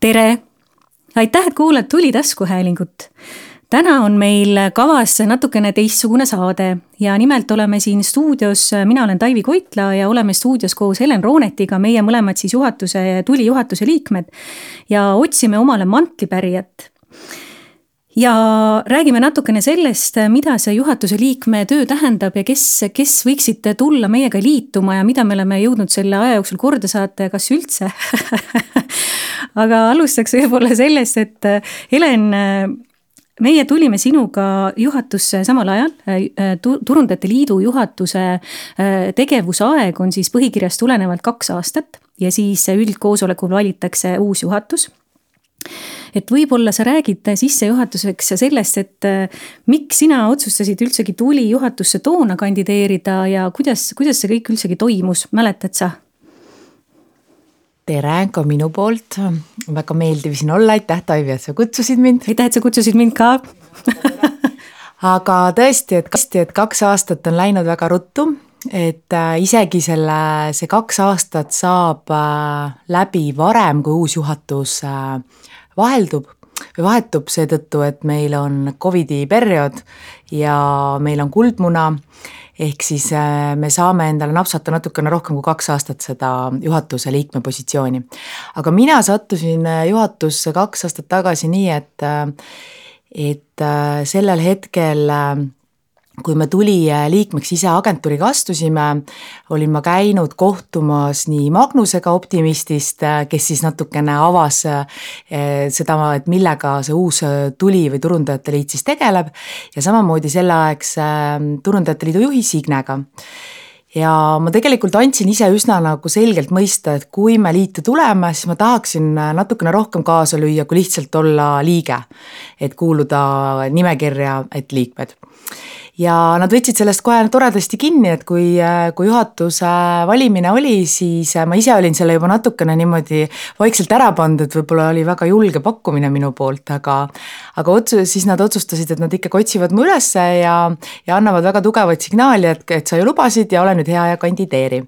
tere! aitäh, et kuulad Tuli taskuhäälingut. täna on meil kavas natukene teistsugune saade ja nimelt oleme siin stuudios, mina olen Taivi Koitla ja oleme stuudios koos Helen Roonetiga, meie mõlemad siis juhatuse, Tuli juhatuse liikmed. ja otsime omale mantlipärijat ja räägime natukene sellest, mida see juhatuse liikme töö tähendab ja kes, kes võiksid tulla meiega liituma ja mida me oleme jõudnud selle aja jooksul korda saata ja kas üldse. Aga alustaks võib-olla sellest, et Helen, meie tulime sinuga juhatusse samal ajal, Turundajate Liidu juhatuse tegevusaeg on siis põhikirjast tulenevalt kaks aastat ja siis üldkoosolekul valitakse uus juhatus et võib-olla sa räägid sissejuhatuseks sellest, et äh, miks sina otsustasid üldsegi Tuli juhatusse toona kandideerida ja kuidas, kuidas see kõik üldsegi toimus, mäletad sa? tere ka minu poolt, väga meeldiv siin olla, aitäh Taivi, et sa kutsusid mind. aitäh, et sa kutsusid mind ka aga tõesti, et tõesti, et kaks aastat on läinud väga ruttu, et äh, isegi selle, see kaks aastat saab äh, läbi varem, kui uus juhatus vaheldub või vahetub seetõttu, et meil on Covidi periood ja meil on kuldmuna, ehk siis äh, me saame endale napsata natukene rohkem kui kaks aastat seda juhatuse liikme positsiooni. aga mina sattusin äh, juhatusse kaks aastat tagasi nii, et äh, et sellel hetkel kui me tuli äh, liikmeks ise agentuuriga astusime, olin ma käinud kohtumas nii Magnusega Optimistist, äh, kes siis natukene avas äh, seda, et millega see uus tuli või Turundajate Liit siis tegeleb. Ja samamoodi selleaegse Turundajate Liidu juhi Signega. Ja ma tegelikult andsin ise üsna nagu selgelt mõista, et kui me liitu tuleme, siis ma tahaksin natukene rohkem kaasa lüüa, kui lihtsalt olla liige. et kuuluda nimekirja, et liikmed ja nad võtsid sellest kohe toredasti kinni, et kui, kui juhatuse valimine oli, siis ma ise olin selle juba natukene niimoodi vaikselt ära pannud, et võib-olla oli väga julge pakkumine minu poolt, aga aga otsus, siis nad otsustasid, et nad ikkagi otsivad mu ülesse ja, ja annavad väga tugevat signaali, et, et sa ju lubasid ja ole nüüd hea ja kandideeri.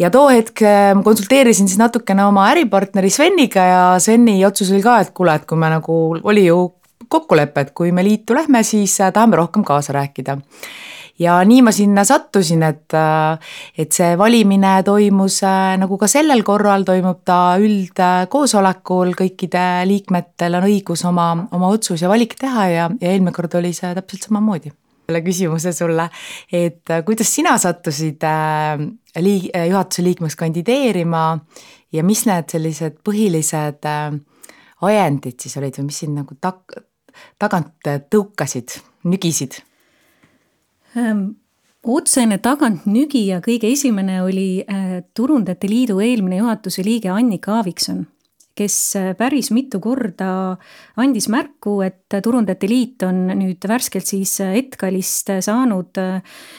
Ja too hetk konsulteerisin siis natukene oma äripartneri Sveniga ja Sveni otsus oli ka, et kuule, et kui me nagu, oli ju kokkulepe, et kui me liitu lähme, siis äh, tahame rohkem kaasa rääkida. ja nii ma sinna sattusin, et, äh, et see valimine toimus äh, nagu ka sellel korral, toimub ta üldkoosolekul, kõikide liikmetel on õigus oma, oma otsus ja valik teha ja, ja eelmine kord oli see täpselt samamoodi selle küsimuse sulle, et kuidas sina sattusid liig-, juhatuse liikmeks kandideerima ja mis need sellised põhilised ajendid siis olid või mis sind nagu tak-, tagant tõukasid, nügisid? Ähm, otsene tagantnügija kõige esimene oli äh, Turundajate Liidu eelmine juhatuse liige Annika Aavikson, kes äh, päris mitu korda andis märku, et Turundajate Liit on nüüd värskelt siis äh, Etkalist saanud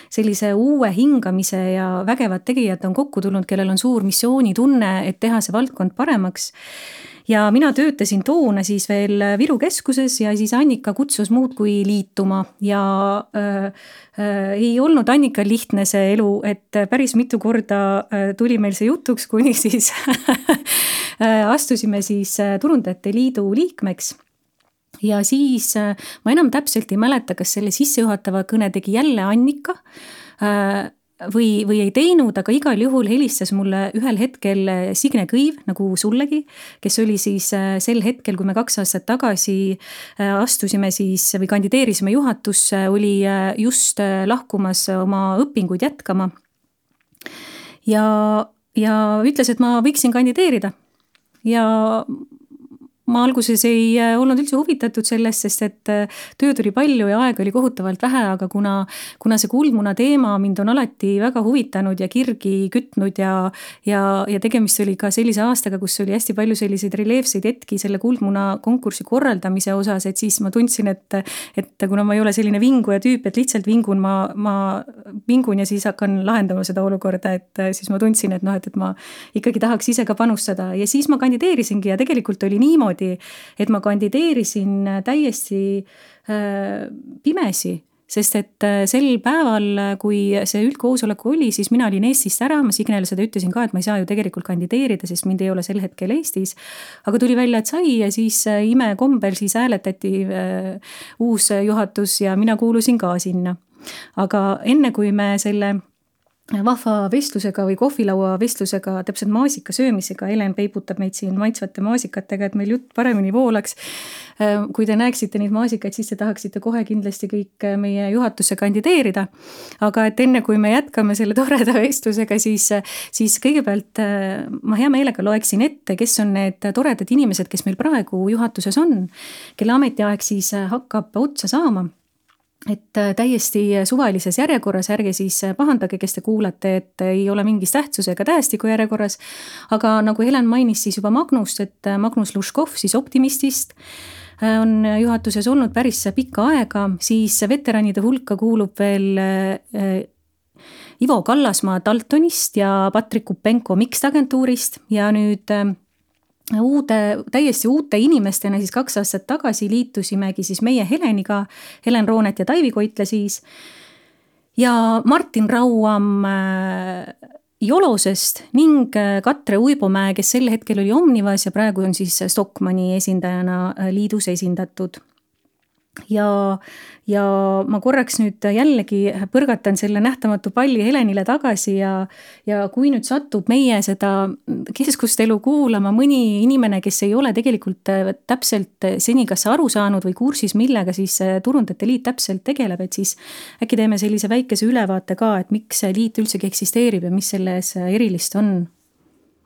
sellise uue hingamise ja vägevad tegijad on kokku tulnud, kellel on suur missioonitunne, et teha see valdkond paremaks ja mina töötasin toona siis veel Viru keskuses ja siis Annika kutsus muudkui liituma. Ja äh, äh, ei olnud Annikal lihtne see elu, et päris mitu korda äh, tuli meil see jutuks, kuni siis astusime siis Turundajate Liidu liikmeks. Ja siis ma enam täpselt ei mäleta, kas selle sissejuhatava kõne tegi jälle Annika või, või ei teinud, aga igal juhul helistas mulle ühel hetkel Signe Kõiv, nagu sullegi, kes oli siis äh, sel hetkel, kui me kaks aastat tagasi äh, astusime siis või kandideerisime juhatusse, oli äh, just lahkumas oma õpinguid jätkama. ja, ja ütles, et ma võiksin kandideerida ja ma alguses ei äh, olnud üldse huvitatud sellest, sest et äh, tööd oli palju ja aega oli kohutavalt vähe, aga kuna, kuna see kuldmuna teema mind on alati väga huvitanud ja kirgi kütnud ja, ja, ja tegemist oli ka sellise aastaga, kus oli hästi palju selliseid reljeefseid hetki selle kuldmuna konkursi korraldamise osas, et siis ma tundsin, et, et kuna ma ei ole selline vinguja tüüp, et lihtsalt vingun, ma, ma vingun ja siis hakkan lahendama seda olukorda, et äh, siis ma tundsin, et noh, et, et ma ikkagi tahaks ise ka panustada. Ja siis ma kandideerisingi ja tegelikult oli niimoodi, niimoodi, et ma kandideerisin täiesti äh, pimesi sest et äh, sel päeval, kui see üldkoosolek oli, siis mina olin Eestist ära, ma Signele seda ütlesin ka, et ma ei saa ju tegelikult kandideerida, sest mind ei ole sel hetkel Eestis. aga tuli välja, et sai ja siis äh, imekombel siis hääletati uus juhatus ja mina kuulusin ka sinna. aga enne, kui me selle vahva vestlusega või kohvilaua vestlusega, täpselt maasika söömisega, Helen peibutab meid siin maitsvate maasikatega, et meil jutt paremini voolaks. Äh, kui te näeksite neid maasikaid, siis te tahaksite kohe kindlasti kõik äh, meie juhatusse kandideerida. aga et enne, kui me jätkame selle toreda vestlusega, siis, siis kõigepealt äh, ma hea meelega loeksin ette, kes on need toredad inimesed, kes meil praegu juhatuses on, kelle ametiaeg siis hakkab otsa saama et äh, täiesti suvalises järjekorras, ärge siis äh, pahandage, kes te kuulate, et ei ole mingis tähtsusega tähestiku järjekorras. aga nagu Helen mainis siis juba Magnust, et äh, Magnus Luškov siis Optimistist on juhatuses olnud päris pikka aega, siis veteranide hulka kuulub veel Ivo Kallasmaa Daltonist ja Patrik Kupenko Mixed agentuurist ja nüüd uude, täiesti uute inimestena siis kaks aastat tagasi liitusimegi siis meie Heleniga, Helen Roonet ja Taivi Koitle siis. ja Martin Rauam äh, Jolosest ning äh, Katre Uibomäe, kes sel hetkel oli Omnivas ja praegu on siis Stockmanni esindajana äh, liidus esindatud ja, ja ma korraks nüüd jällegi põrgatan selle nähtamatu palli Helenile tagasi ja, ja kui nüüd satub meie seda keskustelu kuulama mõni inimene, kes ei ole tegelikult täpselt seni kas aru saanud või kursis, millega siis Turundajate Liit täpselt tegeleb, et siis äkki teeme sellise väikese ülevaate ka, et miks see liit üldsegi eksisteerib ja mis selles erilist on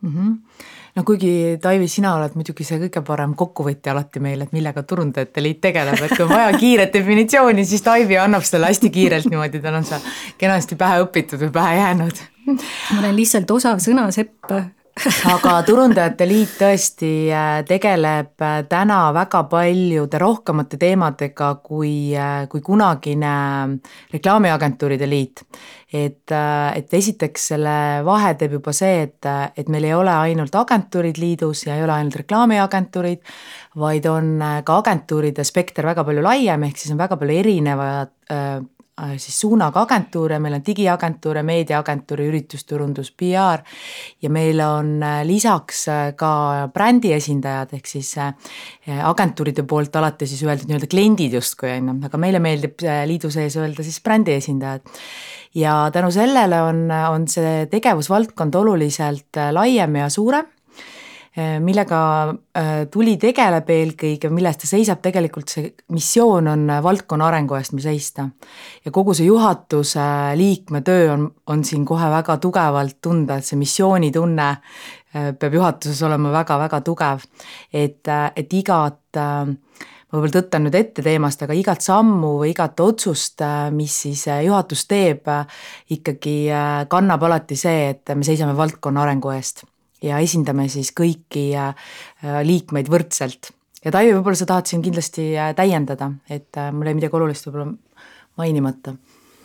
mm? -hmm no kuigi Taivi, sina oled muidugi see kõige parem kokkuvõtja alati meil, et millega Turundajate Liit tegeleb, et kui on vaja kiiret definitsiooni, siis Taivi annab selle hästi kiirelt niimoodi, tal on see kenasti pähe õpitud või pähe jäänud. ma olen lihtsalt osav sõnasepp aga Turundajate Liit tõesti äh, tegeleb äh, täna väga paljude rohkemate teemadega kui, äh, kui kunagine reklaamiagentuuride liit. et, et esiteks selle vahe teeb juba see, et, et meil ei ole ainult agentuurid liidus ja ei ole ainult reklaamiagentuurid, vaid on ka agentuuride spekter väga palju laiem, ehk siis on väga palju erinevad Äh, siis suunaga agentuure, meil on digiagentuure, meediaagentuuri, üritusturundus, PR ja meil on äh, lisaks äh, ka brändi esindajad, ehk siis agentuuride poolt alati siis öeldud nii-öelda kliendid justkui on ju, aga meile meeldib liidu sees öelda siis brändi esindajad. ja tänu sellele on, on see tegevusvaldkond oluliselt laiem ja suurem. Äh, millega äh, tuli tegeleb eelkõige, milles ta seisab, tegelikult see missioon on äh, valdkonna arengu eest meil seista. ja kogu see juhatuse liikme töö on, on siin kohe väga tugevalt tunda, et see missioonitunne peab juhatuses olema väga-väga tugev. et, et igat ma võib-olla tõttan nüüd ette teemast, aga igat sammu või igat otsust, mis siis juhatus teeb, ikkagi kannab alati see, et me seisame valdkonna arengu eest ja esindame siis kõiki äh, liikmeid võrdselt. ja Taivi, võib-olla sa tahad siin kindlasti äh, täiendada, et äh, mul jäi midagi olulist võib-olla mainimata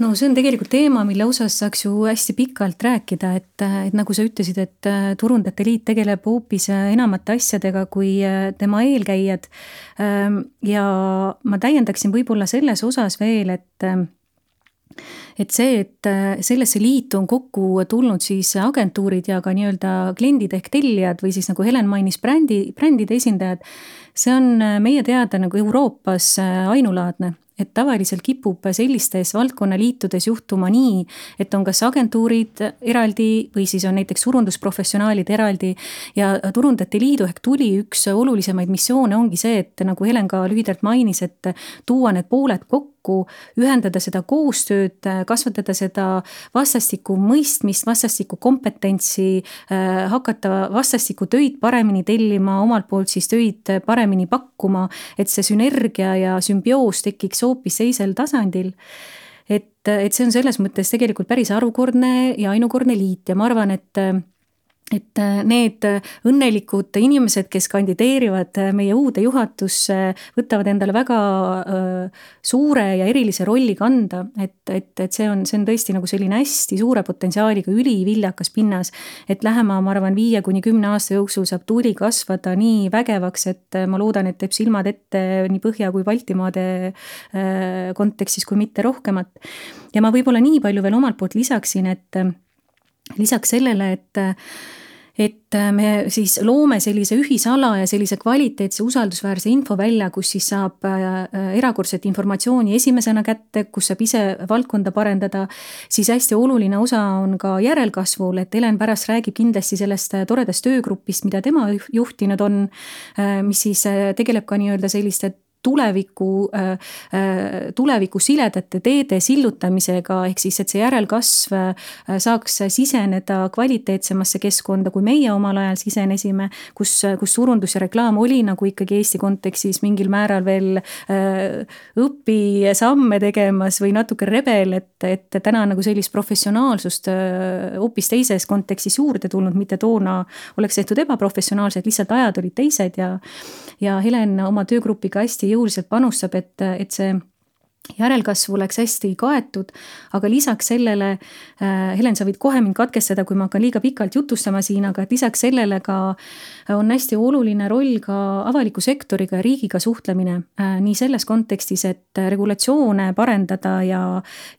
no see on tegelikult teema, mille osas saaks ju hästi pikalt rääkida, et, et nagu sa ütlesid, et Turundajate Liit tegeleb hoopis enamate asjadega kui tema eelkäijad. Ähm, ja ma täiendaksin võib-olla selles osas veel, et et see, et äh, sellesse liitu on kokku tulnud siis agentuurid ja ka nii-öelda kliendid ehk tellijad või siis nagu Helen mainis, brändi, brändide esindajad, see on äh, meie teada nagu Euroopas äh, ainulaadne et tavaliselt kipub sellistes valdkonnaliitudes juhtuma nii, et on kas agentuurid eraldi või siis on näiteks turundusprofessionaalid eraldi. ja Turundajate Liidu ehk tuli üks olulisemaid missioone ongi see, et nagu Helen ka lühidalt mainis, et tuua need pooled kokku kokku, ühendada seda koostööd, kasvatada seda vastastikku mõistmist, vastastikku kompetentsi, hakata vastastikku töid paremini tellima, omalt poolt siis töid paremini pakkuma, et see sünergia ja sümbioos tekiks hoopis teisel tasandil. Et, et see on selles mõttes tegelikult päris harukordne ja ainukordne liit ja ma arvan, et et äh, need õnnelikud inimesed, kes kandideerivad äh, meie uude juhatusse, võtavad endale väga äh, suure ja erilise rolli kanda, et, et, et see on, see on tõesti nagu selline hästi suure potentsiaaliga üliviljakas pinnas. et lähema, ma arvan, viie kuni kümne aasta jooksul saab tuli kasvada nii vägevaks, et ma loodan, et teeb silmad ette nii Põhja kui Baltimaade kontekstis, kui mitte rohkemat. ja ma võib-olla nii palju veel omalt poolt lisaksin, et lisaks sellele, et et äh, me siis loome sellise ühisala ja sellise kvaliteetse usaldusväärse infovälja, kus siis saab äh, äh, erakordset informatsiooni esimesena kätte, kus saab ise valdkonda parendada, siis hästi oluline osa on ka järelkasvul, et Helen pärast räägib kindlasti sellest toredast töögrupist, mida tema juhtinud on, mis siis tegeleb ka nii-öelda selliste tuleviku, äh, äh, tuleviku siledate teede sillutamisega, ehk siis, et see järelkasv äh, saaks siseneda kvaliteetsemasse keskkonda, kui meie omal ajal sisenesime, kus, kus turundus ja reklaam oli nagu ikkagi Eesti kontekstis mingil määral veel õpisamme tegemas või natuke rebel, et, et täna nagu sellist professionaalsust hoopis teises kontekstis juurde tulnud, mitte toona oleks tehtud ebaprofessionaalselt, lihtsalt ajad olid teised ja ja Helen oma töögrupiga hästi jõuliselt panustab, et, et see järelkasv oleks hästi kaetud, aga lisaks sellele, äh, Helen, sa võid kohe mind katkestada, kui ma hakkan liiga pikalt jutustama siin, aga et lisaks sellele ka on hästi oluline roll ka avaliku sektoriga ja riigiga suhtlemine. Äh, nii selles kontekstis, et regulatsioone parendada ja,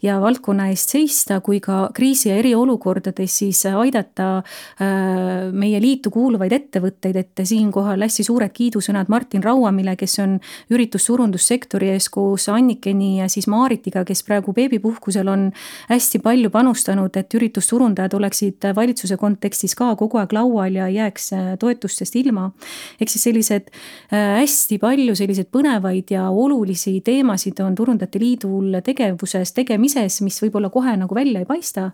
ja valdkonna eest seista, kui ka kriisi ja eriolukordades siis aidata äh, meie liitu kuuluvaid ettevõtteid, et siinkohal hästi suured kiidusõnad Martin Rauamile, kes on üritusturundussektori ees koos Annikeni ja siis Maaritiga, kes praegu beebipuhkusel on hästi palju panustanud, et üritusturundajad oleksid valitsuse kontekstis ka kogu aeg laual ja ei jääks äh, toetustest ilma. ehk siis sellised äh, hästi palju selliseid põnevaid ja olulisi teemasid on Turundajate Liidul tegevuses, tegemises, mis võib-olla kohe nagu välja ei paista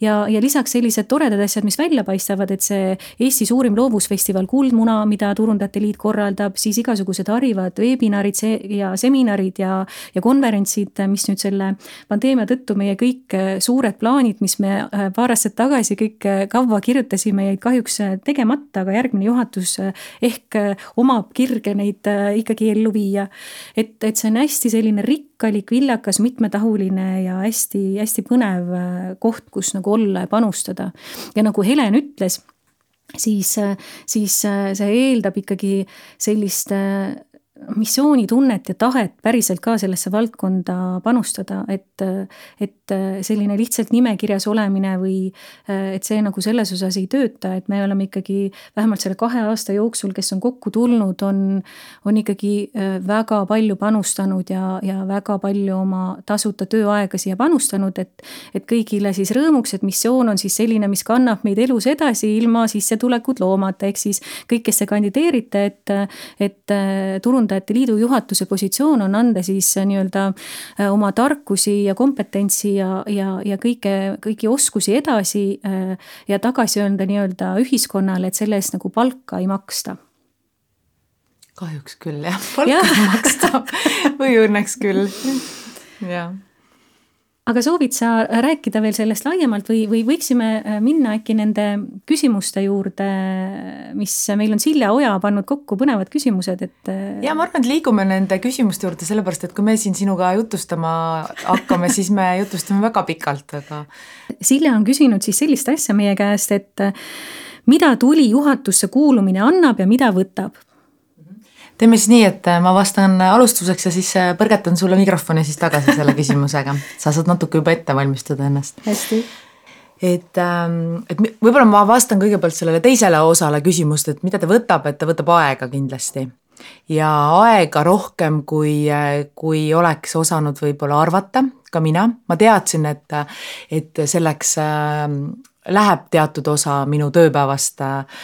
ja, ja lisaks sellised toredad asjad, mis välja paistavad, et see Eesti suurim loovusfestival Kuldmuna, mida Turundajate Liit korraldab, siis igasugused harivad veebinarid ja seminarid ja, ja konverentsid, mis nüüd selle pandeemia tõttu meie kõik äh, suured plaanid, mis me äh, paar aastat tagasi kõik äh, kaua kirjutasime, jäid kahjuks tegemata, aga järgmine juhatus ehk omab kirge neid ikkagi ellu viia. et, et see on hästi selline rikkalik, viljakas, mitmetahuline ja hästi-hästi põnev koht, kus nagu olla ja panustada. ja nagu Helen ütles, siis, siis see eeldab ikkagi sellist missioonitunnet ja tahet päriselt ka sellesse valdkonda panustada, et, et selline lihtsalt nimekirjas olemine või et see nagu selles osas ei tööta, et me oleme ikkagi vähemalt selle kahe aasta jooksul, kes on kokku tulnud, on, on ikkagi väga palju panustanud ja, ja väga palju oma tasuta tööaega siia panustanud, et, et kõigile siis rõõmuks, et missioon on siis selline, mis kannab meid elus edasi ilma sissetulekut loomata, ehk siis kõik, kes te kandideerite, et, et turundajad Turundajate Liidu juhatuse positsioon on anda siis äh, nii-öelda äh, oma tarkusi ja kompetentsi ja, ja, ja kõike, kõiki oskusi edasi äh, ja tagasi öelda nii-öelda ühiskonnale, et selle eest nagu palka ei maksta. Kahjuks küll jah, palka ja. ei maksta. Või õnneks küll, jah aga soovid sa rääkida veel sellest laiemalt või, või võiksime äh, minna äkki nende küsimuste juurde, mis meil on Silja Oja pannud kokku, põnevad küsimused, et. Äh, ja ma arvan, et liigume nende küsimuste juurde, sellepärast et kui me siin sinuga jutustama hakkame, siis me jutustame väga pikalt, aga. Silja on küsinud siis sellist asja meie käest, et äh, mida tuli juhatusse kuulumine annab ja mida võtab teeme siis nii, et äh, ma vastan alustuseks ja siis äh, põrgatan sulle mikrofoni siis tagasi selle küsimusega. sa saad natuke juba ette valmistada ennast. hästi. et, ähm, et võib-olla ma vastan kõigepealt sellele teisele osale küsimust, et mida ta võtab, et ta võtab aega kindlasti. ja aega rohkem, kui, äh, kui oleks osanud võib-olla arvata, ka mina, ma teadsin, et, et selleks äh, läheb teatud osa minu tööpäevast äh,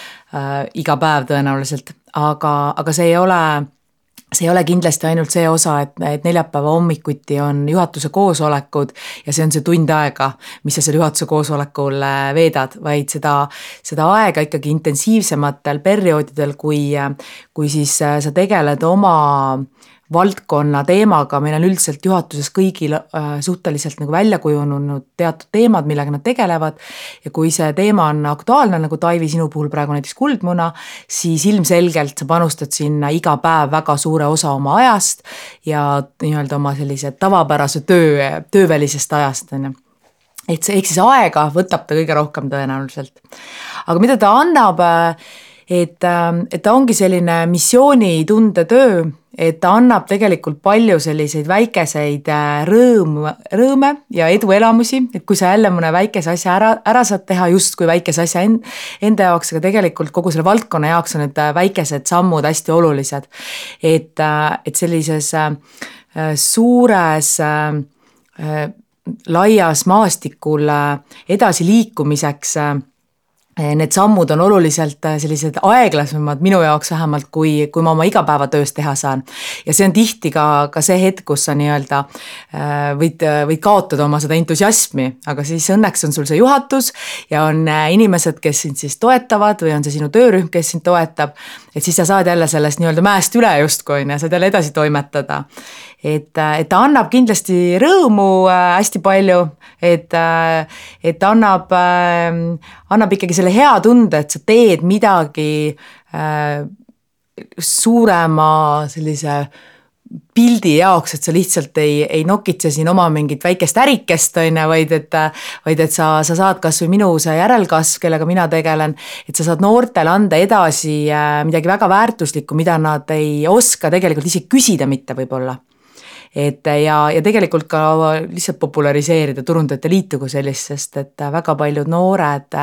iga päev tõenäoliselt, aga, aga see ei ole see ei ole kindlasti ainult see osa, et, et neljapäeva hommikuti on juhatuse koosolekud ja see on see tund aega, mis sa seal juhatuse koosolekul äh, veedad, vaid seda, seda aega ikkagi intensiivsematel perioodidel, kui, kui siis äh, sa tegeled oma valdkonna teemaga, meil on üldiselt juhatuses kõigil äh, suhteliselt nagu välja kujunenud teatud teemad, millega nad tegelevad. ja kui see teema on aktuaalne, nagu Taivi sinu puhul praegu näiteks kuldmuna, siis ilmselgelt sa panustad sinna iga päev väga suure osa oma ajast ja nii-öelda oma sellise tavapärase töö, töövälisest ajast, on ju et see, ehk siis aega võtab ta kõige rohkem tõenäoliselt. aga mida ta annab, et, et ta ongi selline missioonitunde töö, et ta annab tegelikult palju selliseid väikeseid rõõm, rõõme ja eduelamusi, et kui sa jälle mõne väikese asja ära, ära saad teha justkui väikese asja end, enda jaoks, aga tegelikult kogu selle valdkonna jaoks on need väikesed sammud hästi olulised. et, et sellises suures laias maastikul edasiliikumiseks need sammud on oluliselt sellised aeglasemad minu jaoks vähemalt, kui, kui ma oma igapäevatöös teha saan. ja see on tihti ka, ka see hetk, kus sa nii-öelda äh, võid, võid kaotada oma seda entusiasmi, aga siis õnneks on sul see juhatus ja on äh, inimesed, kes sind siis toetavad või on see sinu töörühm, kes sind toetab. et siis sa saad jälle sellest nii-öelda mäest üle justkui on ju, saad jälle edasi toimetada et, et ta annab kindlasti rõõmu äh, hästi palju, et, äh, et annab, äh, annab ikkagi selle hea tunde, et sa teed midagi suurema sellise pildi jaoks, et sa lihtsalt ei, ei nokitse siin oma mingit väikest ärikest, on ju, vaid et, vaid et sa, sa saad kasvõi minu see järelkasv, kellega mina tegelen, et sa saad noortele anda edasi midagi väga väärtuslikku, mida nad ei oska tegelikult isegi küsida mitte võib-olla et ja, ja tegelikult ka lihtsalt populariseerida Turundajate Liitu kui sellist, sest et väga paljud noored,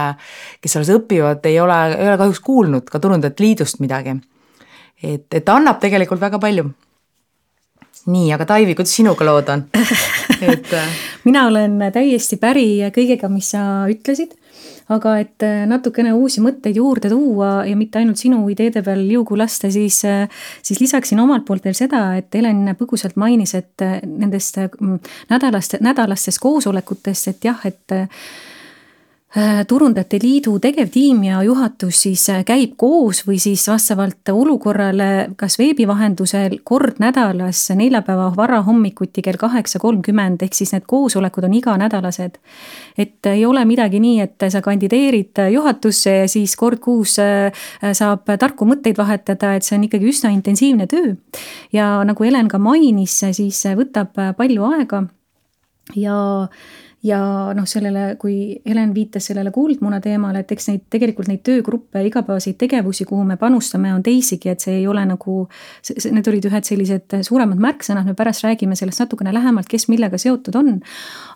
kes alles õpivad, ei ole, ei ole kahjuks kuulnud ka Turundajate Liidust midagi. et, et annab tegelikult väga palju. nii, aga Taivi, kuidas sinuga lood on? et mina olen täiesti päri kõigega, mis sa ütlesid aga et äh, natukene uusi mõtteid juurde tuua ja mitte ainult sinu ideede peal liugu lasta, siis, äh, siis lisaksin omalt poolt veel seda, et Helen põgusalt mainis, et äh, nendest nädalast, nädalastest koosolekutest, et jah, et turundajate Liidu tegevtiim ja juhatus siis äh, käib koos või siis vastavalt olukorrale kas veebi vahendusel kord nädalas neljapäeva varahommikuti kell kaheksa kolmkümmend, ehk siis need koosolekud on iganädalased. et ei ole midagi nii, et sa kandideerid juhatusse ja siis kord kuus äh, saab tarku mõtteid vahetada, et see on ikkagi üsna intensiivne töö. ja nagu Helen ka mainis, siis võtab palju aega ja ja noh, sellele, kui Helen viitas sellele kuldmuna teemale, et eks neid tegelikult neid töögruppe, igapäevaseid tegevusi, kuhu me panustame, on teisigi, et see ei ole nagu. Need olid ühed sellised suuremad märksõnad, me pärast räägime sellest natukene lähemalt, kes millega seotud on.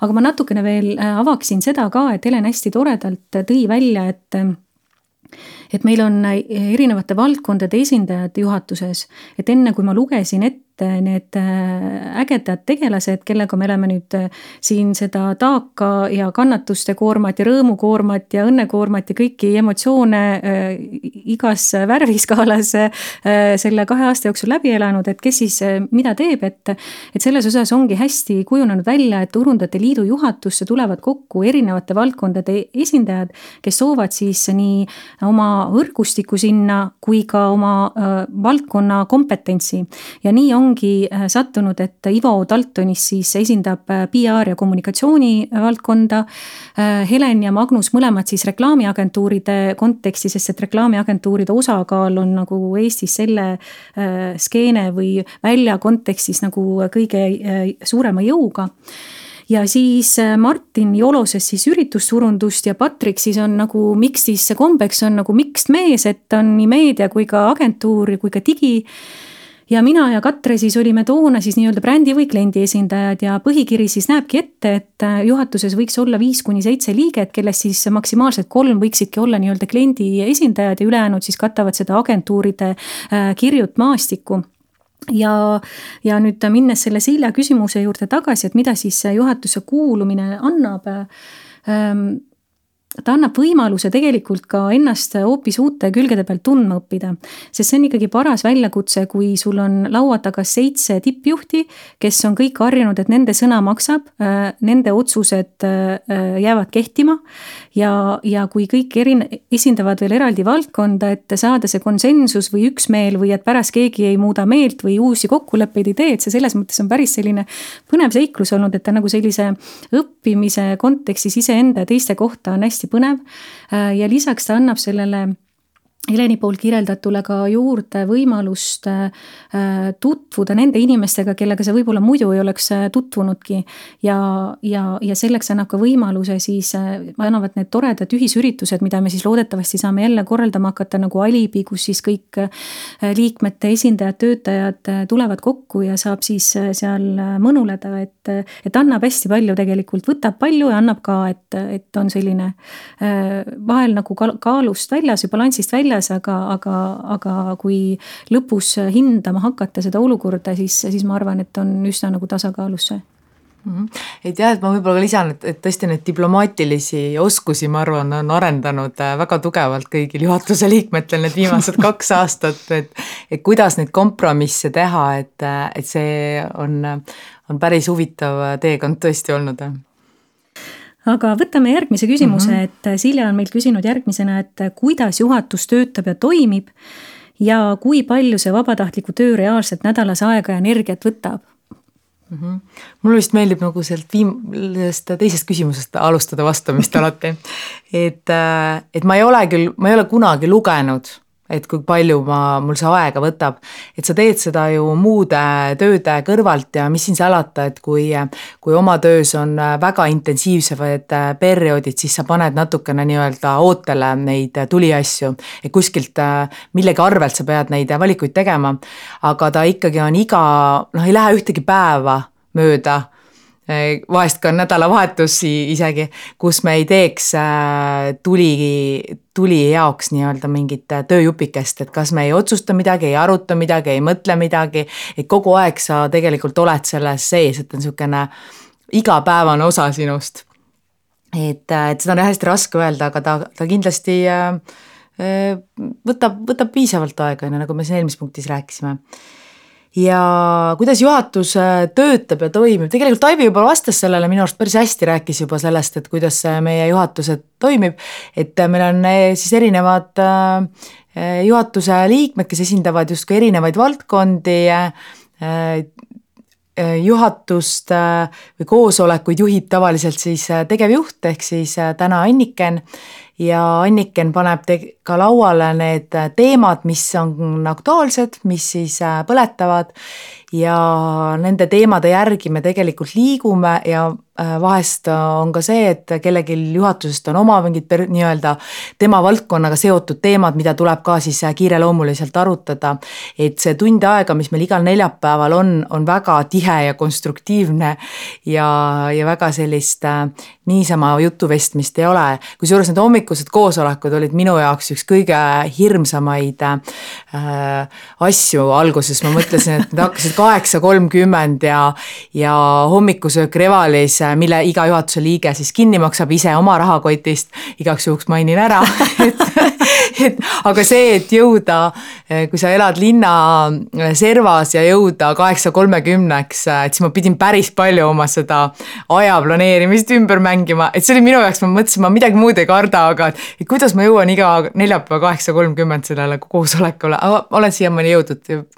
aga ma natukene veel äh, avaksin seda ka, et Helen hästi toredalt tõi välja, et et meil on äh, erinevate valdkondade esindajad juhatuses, et enne kui ma lugesin ette need äh, ägedad tegelased, kellega me oleme nüüd äh, siin seda taaka ja kannatuste koormat ja rõõmukoormat ja õnnekoormat ja kõiki emotsioone igas värviskaalas selle kahe aasta jooksul läbi elanud, et kes siis mida teeb, et et selles osas ongi hästi kujunenud välja, et Turundajate Liidu juhatusse tulevad kokku erinevate valdkondade esindajad, kes soovad siis nii oma võrgustikku sinna kui ka oma äh, valdkonna kompetentsi. ja nii ongi äh, sattunud, et Ivo Daltonis siis esindab äh, PR ja kommunikatsiooni valdkonda. Helen ja Magnus mõlemad siis reklaamiagentuuride konteksti, sest et reklaamiagentuuride osakaal on nagu Eestis selle skeene või välja kontekstis nagu kõige suurema jõuga ja siis äh, Martin Joloses siis üritusturundust ja Patrik siis on nagu mikstis kombeks on nagu mixed mees, et on nii meedia kui ka agentuur kui ka digi ja mina ja Katre siis olime toona siis nii-öelda brändi või kliendi esindajad ja põhikiri siis näebki ette, et äh, juhatuses võiks olla viis kuni seitse liiget, kellest siis maksimaalselt kolm võiksidki olla nii-öelda kliendi esindajad ja ülejäänud siis katavad seda agentuuride äh, kirjut maastikku. Ja, ja nüüd minnes selle Silja küsimuse juurde tagasi, et mida siis juhatusse kuulumine annab ähm, ta annab võimaluse tegelikult ka ennast hoopis uute külgede pealt tundma õppida. sest see on ikkagi paras väljakutse, kui sul on laua taga seitse tippjuhti, kes on kõik harjunud, et nende sõna maksab, äh, nende otsused äh, jäävad kehtima. Ja, ja kui kõik erin-, esindavad veel eraldi valdkonda, et saada see konsensus või üksmeel või et pärast keegi ei muuda meelt või uusi kokkuleppeid ei tee, et see selles mõttes on päris selline põnev seiklus olnud, et ta nagu sellise õppimise kontekstis iseenda ja teiste kohta on hästi põnev. Ja lisaks ta annab sellele Heleni poolt kirjeldatule ka juurde võimalust äh, tutvuda nende inimestega, kellega sa võib-olla muidu ei oleks äh, tutvunudki. ja, ja, ja selleks annab ka võimaluse siis, äh, annavad need toredad ühisüritused, mida me siis loodetavasti saame jälle korraldama hakata nagu Alibi, kus siis kõik liikmete esindajad, töötajad tulevad kokku ja saab siis seal mõnuleda, et, et annab hästi palju tegelikult, võtab palju ja annab ka, et, et on selline vahel nagu kaalust väljas või balansist väljas väljas, aga, aga, aga kui lõpus hindama hakata seda olukorda, siis, siis ma arvan, et on üsna nagu tasakaalus see mm. -hmm. et jah, et ma võib-olla ka lisan, et, et tõesti neid diplomaatilisi oskusi, ma arvan, on arendanud äh, väga tugevalt kõigil juhatuse liikmetel need viimased kaks aastat, et et kuidas neid kompromisse teha, et, et see on, on päris huvitav teekond tõesti olnud aga võtame järgmise küsimuse mm, -hmm. et Silja on meilt küsinud järgmisena, et kuidas juhatus töötab ja toimib ja kui palju see vabatahtliku töö reaalselt nädalas aega ja energiat võtab mm. -hmm. mulle vist meeldib nagu sealt viimasest teisest küsimusest alustada vastamist alati. et, et ma ei ole küll, ma ei ole kunagi lugenud et kui palju ma, mul see aega võtab. et sa teed seda ju muude tööde kõrvalt ja mis siin salata, et kui, kui oma töös on väga intensiivsed perioodid, siis sa paned natukene nii-öelda ootele neid tuliasju. et kuskilt millegi arvelt sa pead neid valikuid tegema, aga ta ikkagi on iga, noh, ei lähe ühtegi päeva mööda vahest ka nädalavahetusi isegi, kus me ei teeks äh, tuli, tuli jaoks nii-öelda mingit äh, tööjupikest, et kas me ei otsusta midagi, ei aruta midagi, ei mõtle midagi, et kogu aeg sa tegelikult oled selles sees, et on niisugune igapäevane osa sinust. et, äh, et seda on hästi raske öelda, aga ta, ta kindlasti võtab, võtab piisavalt aega, on ju, nagu me siin eelmises punktis rääkisime ja kuidas juhatus äh, töötab ja toimib, tegelikult Aivi juba vastas sellele minu arust päris hästi, rääkis juba sellest, et kuidas meie juhatused toimib, et äh, meil on äh, siis erinevad juhatuse liikmed, kes esindavad justkui erinevaid valdkondi, juhatust või koosolekuid juhib tavaliselt siis tegevjuht ehk siis täna Anniken. Ja Anniken paneb te-, ka lauale need teemad, mis on aktuaalsed, mis siis äh, põletavad ja nende teemade järgi me tegelikult liigume ja Äh, vahest on ka see, et kellelgi juhatusest on oma mingid nii-öelda tema valdkonnaga seotud teemad, mida tuleb ka siis äh, kiireloomuliselt arutada. et see tund aega, mis meil igal neljapäeval on, on väga tihe ja konstruktiivne ja, ja väga sellist äh, niisama jutuvestmist ei ole. kusjuures need hommikused koosolekud olid minu jaoks üks kõige hirmsamaid äh, asju. Alguses, ma mõtlesin, et need hakkasid kaheksa kolmkümmend ja, ja hommikusöök Revalis mille iga juhatuse liige siis kinni maksab ise oma rahakotist, igaks juhuks mainin ära et, et aga see, et jõuda, kui sa elad linna servas ja jõuda kaheksa kolmekümneks, et siis ma pidin päris palju oma seda aja planeerimist ümber mängima, et see oli minu jaoks, ma mõtlesin, ma midagi muud ei karda, aga et kuidas ma jõuan iga neljapäeva kaheksa kolmkümmend sellele koosolekule, aga olen siiamaani jõudnud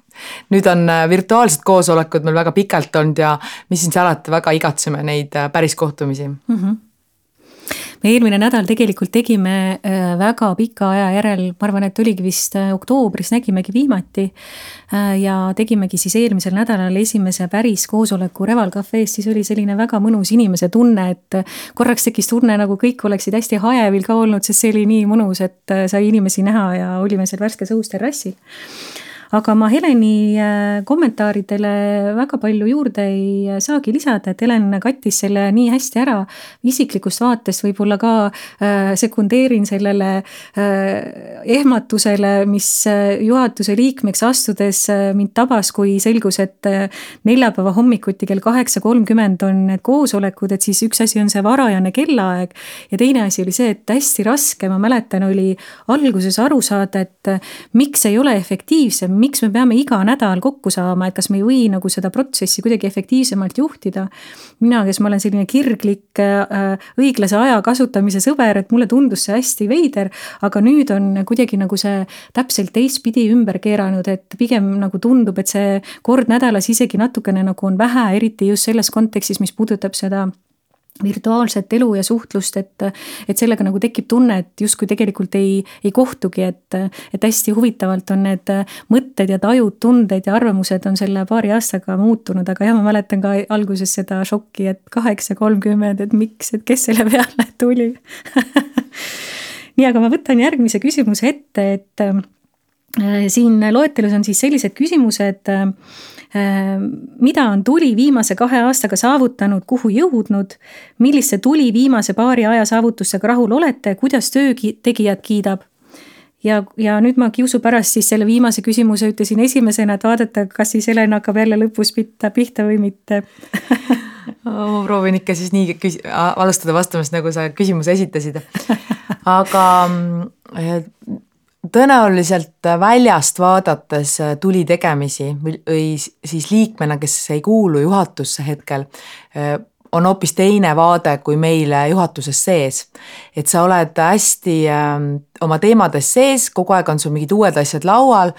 nüüd on virtuaalsed koosolekud meil väga pikalt olnud ja mis siin salata, väga igatseme neid päris kohtumisi. Mm. -hmm me eelmine nädal tegelikult tegime äh, väga pika aja järel, ma arvan, et oligi vist oktoobris, nägimegi viimati. ja tegimegi siis eelmisel nädalal esimese päris koosoleku Reval Cafe's, siis oli selline väga mõnus inimese tunne, et korraks tekkis tunne, nagu kõik oleksid hästi hajevil ka olnud, sest see oli nii mõnus, et sai inimesi näha ja olime seal värskes õhus terrassil aga ma Heleni kommentaaridele väga palju juurde ei saagi lisada, et Helen kattis selle nii hästi ära. isiklikust vaatest võib-olla ka sekundeerin sellele ehmatusele, mis juhatuse liikmeks astudes mind tabas, kui selgus, et neljapäeva hommikuti kell kaheksa kolmkümmend on need koosolekud, et siis üks asi on see varajane kellaaeg ja teine asi oli see, et hästi raske, ma mäletan, oli alguses aru saada, et miks ei ole efektiivsem, miks me peame iga nädal kokku saama, et kas me ei või nagu seda protsessi kuidagi efektiivsemalt juhtida. mina, kes ma olen selline kirglik äh, õiglase aja kasutamise sõber, et mulle tundus see hästi veider, aga nüüd on kuidagi nagu see täpselt teistpidi ümber keeranud, et pigem nagu tundub, et see kord nädalas isegi natukene nagu on vähe, eriti just selles kontekstis, mis puudutab seda virtuaalset elu ja suhtlust, et, et sellega nagu tekib tunne, et justkui tegelikult ei, ei kohtugi, et, et hästi huvitavalt on need mõtted ja tajud, tunded ja arvamused on selle paari aastaga muutunud, aga jah, ma mäletan ka alguses seda šokki, et kaheksa kolmkümmend, et miks, et kes selle peale tuli. Nii, aga ma võtan järgmise küsimuse ette, et äh, siin loetelus on siis sellised küsimused äh, mida on tuli viimase kahe aastaga saavutanud, kuhu jõudnud, millise tuli viimase paari aja saavutustega rahul olete, kuidas töötegijad kiidab? ja, ja nüüd ma kiusu pärast siis selle viimase küsimuse ütlesin esimesena, et vaadata, kas siis Helen hakkab jälle lõpus pihta, pihta või mitte ma proovin ikka siis nii küs-, alustada vastamast, nagu sa küsimuse esitasid. aga mm, tõenäoliselt väljast vaadates tuli tegemisi või, siis liikmena, kes ei kuulu juhatusse hetkel, on hoopis teine vaade kui meile juhatuses sees. et sa oled hästi äh, oma teemades sees, kogu aeg on sul mingid uued asjad laual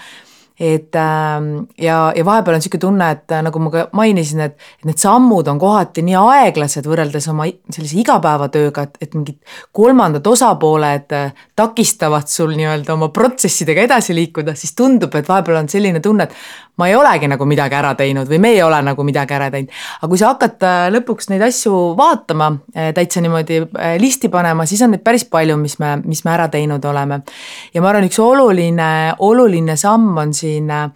et ähm, ja, ja vahepeal on niisugune tunne, et äh, nagu ma ka mainisin, et, et need sammud on kohati nii aeglased võrreldes oma sellise igapäevatööga, et, et mingid kolmandad osapooled äh, takistavad sul nii-öelda oma protsessidega edasi liikuda, siis tundub, et vahepeal on selline tunne, et ma ei olegi nagu midagi ära teinud või me ei ole nagu midagi ära teinud. aga kui sa hakkad äh, lõpuks neid asju vaatama, täitsa niimoodi listi panema, siis on neid päris palju, mis me, mis me ära teinud oleme. ja ma arvan, üks oluline, oluline samm on siin äh,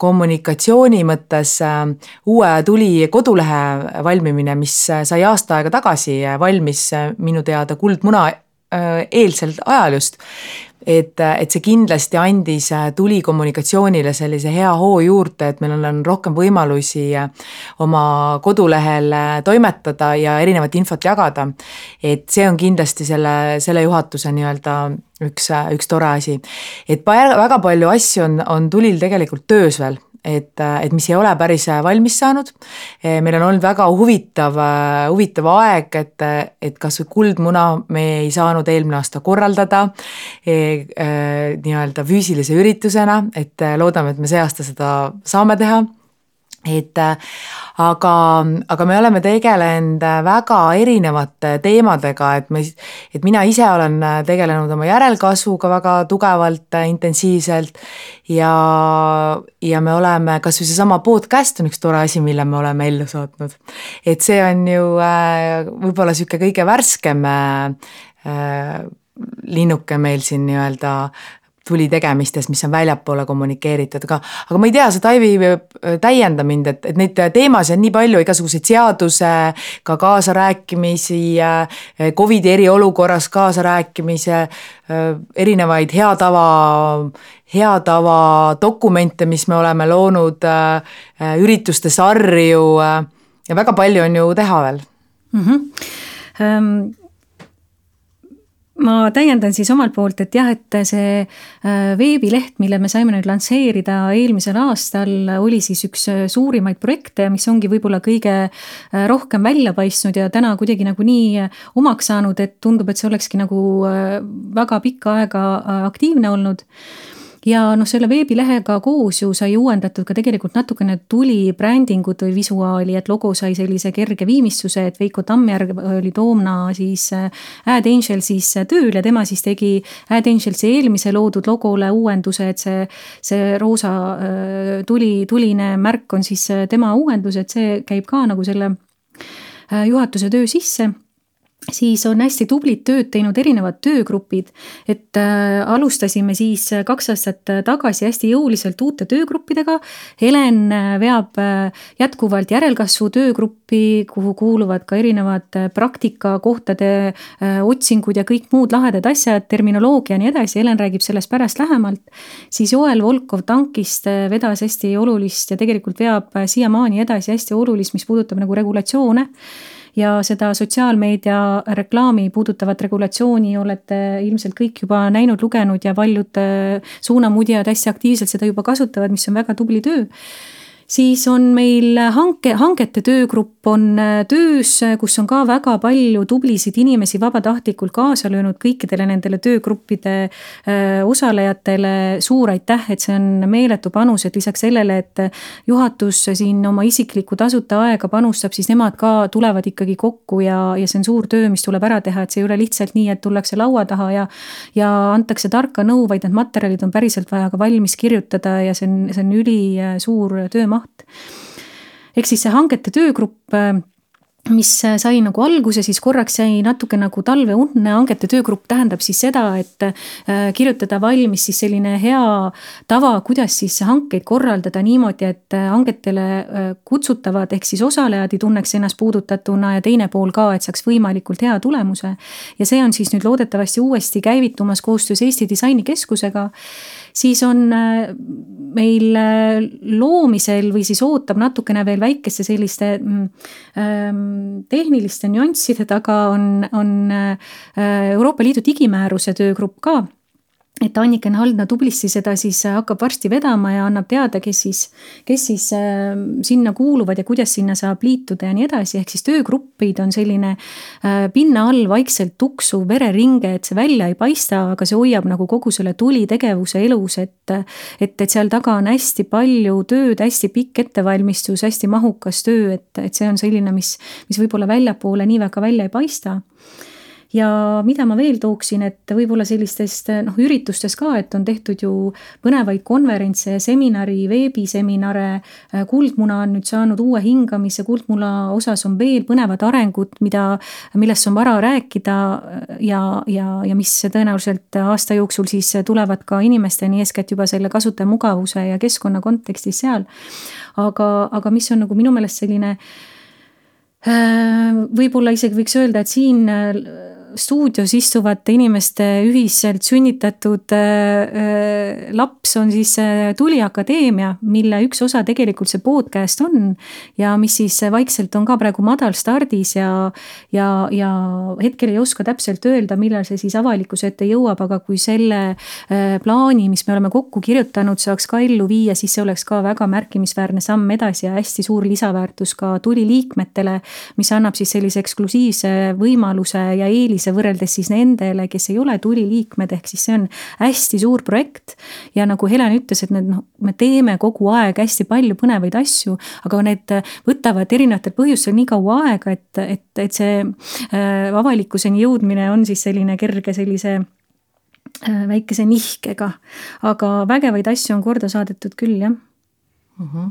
kommunikatsiooni mõttes äh, uue tuli kodulehe valmimine, mis sai aasta aega tagasi valmis minu teada Kuldmuna eelsel ajal just et, et see kindlasti andis äh, tuli kommunikatsioonile sellise hea hoo juurde, et meil on, rohkem võimalusi äh, oma kodulehel äh, toimetada ja erinevat infot jagada. et see on kindlasti selle, selle juhatuse nii-öelda üks, üks tore asi. et väga palju asju on, on tulil tegelikult töös veel et, et mis ei ole päris valmis saanud. meil on olnud väga huvitav, huvitav aeg, et, et kas või Kuldmuna me ei saanud eelmine aasta korraldada e, e, nii-öelda füüsilise üritusena, et loodame, et me see aasta seda saame teha et aga, aga me oleme tegelenud väga erinevate teemadega, et me, et mina ise olen tegelenud oma järelkasvuga väga tugevalt, intensiivselt ja, ja me oleme, kas või seesama podcast on üks tore asi, mille me oleme ellu saatnud. et see on ju äh, võib-olla niisugune kõige värskem äh, linnuke meil siin nii-öelda tuli tegemistes, mis on väljapoole kommunikeeritud, aga, aga ma ei tea, sa Taivi täienda mind, et, et neid teemasid on nii palju, igasuguseid seadusega kaasarääkimisi, Covidi eriolukorras kaasarääkimise, erinevaid hea tava, hea tava dokumente, mis me oleme loonud, ürituste sarju ja väga palju on ju teha veel mm. -hmm ma täiendan siis omalt poolt, et jah, et see äh, veebileht, mille me saime nüüd lansseerida eelmisel aastal, oli siis üks äh, suurimaid projekte, mis ongi võib-olla kõige äh, rohkem välja paistnud ja täna kuidagi nagu nii omaks saanud, et tundub, et see olekski nagu väga pikka aega aktiivne olnud ja noh, selle veebilehega koos ju sai uuendatud ka tegelikult natukene tuli brändingut või visuaali, et logo sai sellise kerge viimistluse, et Veiko Tammjärg oli toona siis äh, Ad Angelsis tööl ja tema siis tegi Ad Angelsi eelmise loodud logole uuenduse, et see, see roosa äh, tuli, tuline märk on siis äh, tema uuendus, et see käib ka nagu selle juhatuse töö sisse siis on hästi tublit tööd teinud erinevad töögrupid. et äh, alustasime siis äh, kaks aastat äh, tagasi hästi jõuliselt uute töögruppidega. Helen veab jätkuvalt järelkasvu töögruppi, kuhu kuuluvad ka erinevad praktikakohtade otsingud ja kõik muud lahedad asjad, terminoloogia ja nii edasi, Helen räägib sellest pärast lähemalt. siis Joel Volkov tankist vedas hästi olulist ja tegelikult veab siiamaani edasi hästi olulist, mis puudutab nagu regulatsioone ja seda sotsiaalmeedia reklaami puudutavat regulatsiooni olete ilmselt kõik juba näinud, lugenud ja paljud äh, suunamudjad hästi aktiivselt seda juba kasutavad, mis on väga tubli töö siis on meil hanke, hangete töögrupp on äh, töös, kus on ka väga palju tublisid inimesi vabatahtlikult kaasa löönud kõikidele nendele töögruppide äh, osalejatele. suur aitäh, et see on meeletu panus, et lisaks sellele, et juhatus siin oma isiklikku tasuta aega panustab, siis nemad ka tulevad ikkagi kokku ja, ja see on suur töö, mis tuleb ära teha, et see ei ole lihtsalt nii, et tullakse laua taha ja ja antakse tarka nõu, vaid need materjalid on päriselt vaja ka valmis kirjutada ja see on, see on ülisuur töömaht maht. ehk siis see hangete töögrupp mis sai nagu alguse, siis korraks jäi natuke nagu talveunne, hangete töögrupp tähendab siis seda, et äh, kirjutada valmis siis selline hea tava, kuidas siis hankeid korraldada niimoodi, et äh, hangetele äh, kutsutavad ehk siis osalejad ei tunneks ennast puudutatuna ja teine pool ka, et saaks võimalikult hea tulemuse. ja see on siis nüüd loodetavasti uuesti käivitumas koostöös Eesti Disainikeskusega siis on äh, meil äh, loomisel või siis ootab natukene veel väikeste selliste mm, ähm, tehniliste nüansside taga on, on äh, Euroopa Liidu digimääruse töögrupp ka et Anniken Haldna tublisti seda siis äh, hakkab varsti vedama ja annab teada, kes siis, kes siis äh, sinna kuuluvad ja kuidas sinna saab liituda ja nii edasi, ehk siis töögruppid on selline äh, pinna all vaikselt tuksuv vereringe, et see välja ei paista, aga see hoiab nagu kogu selle tulitegevuse elus, et et, et seal taga on hästi palju tööd, hästi pikk ettevalmistus, hästi mahukas töö, et, et see on selline, mis, mis võib-olla väljapoole nii väga välja ei paista ja mida ma veel tooksin, et võib-olla sellistest noh, üritustest ka, et on tehtud ju põnevaid konverentse, seminari, veebiseminare. kuldmuna on nüüd saanud uue hingamise, kuldmuna osas on veel põnevad arengud, mida, millest on vara rääkida ja, ja, ja mis tõenäoliselt aasta jooksul siis tulevad ka inimesteni, eeskätt juba selle kasutajamugavuse ja keskkonna kontekstis seal. aga, aga mis on nagu minu meelest selline võib-olla isegi võiks öelda, et siin stuudios istuvate inimeste ühiselt sünnitatud äh, äh, laps on siis äh, Tuli Akadeemia, mille üks osa tegelikult see podcast on. ja mis siis vaikselt on ka praegu madalstardis ja, ja, ja hetkel ei oska täpselt öelda, millal see siis avalikkuse ette jõuab, aga kui selle plaani, mis me oleme kokku kirjutanud, saaks ka ellu viia, siis see oleks ka väga märkimisväärne samm edasi ja hästi suur lisaväärtus ka Tuli liikmetele, mis annab siis sellise eksklusiivse võimaluse ja eelise sellise võrreldes siis nendele, kes ei ole tuliliikmed, ehk siis see on hästi suur projekt. ja nagu Helen ütles, et need noh, me teeme kogu aeg hästi palju põnevaid asju, aga need võtavad erinevatel põhjustel nii kaua aega, et, et, et see äh, avalikkuseni jõudmine on siis selline kerge sellise äh, väikese nihkega. aga vägevaid asju on korda saadetud küll, jah mm. -hmm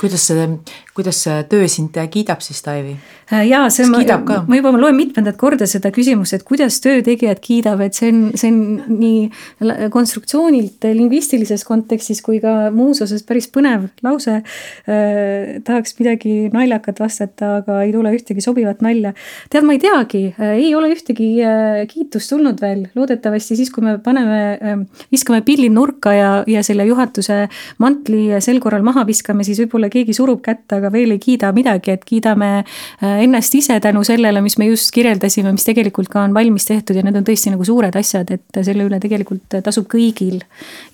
kuidas see, kuidas see töö sind kiidab siis, Taivi? Äh, jaa, see on, ma, ma juba loen mitmendat korda seda küsimust, et kuidas töötegijad kiidab, et see on, see on nii konstruktsioonilt, lingvistilises kontekstis kui ka muus osas päris põnev lause eh,. tahaks midagi naljakat vastata, aga ei tule ühtegi sobivat nalja. tead, ma ei teagi, äh, ei ole ühtegi kiitust tulnud veel, loodetavasti siis, kui me paneme, viskame pillid nurka ja, ja selle juhatuse mantli sel korral maha viskame, siis võib-olla keegi surub kätt, aga veel ei kiida midagi, et kiidame ennast ise tänu sellele, mis me just kirjeldasime, mis tegelikult ka on valmis tehtud ja need on tõesti nagu suured asjad, et selle üle tegelikult tasub kõigil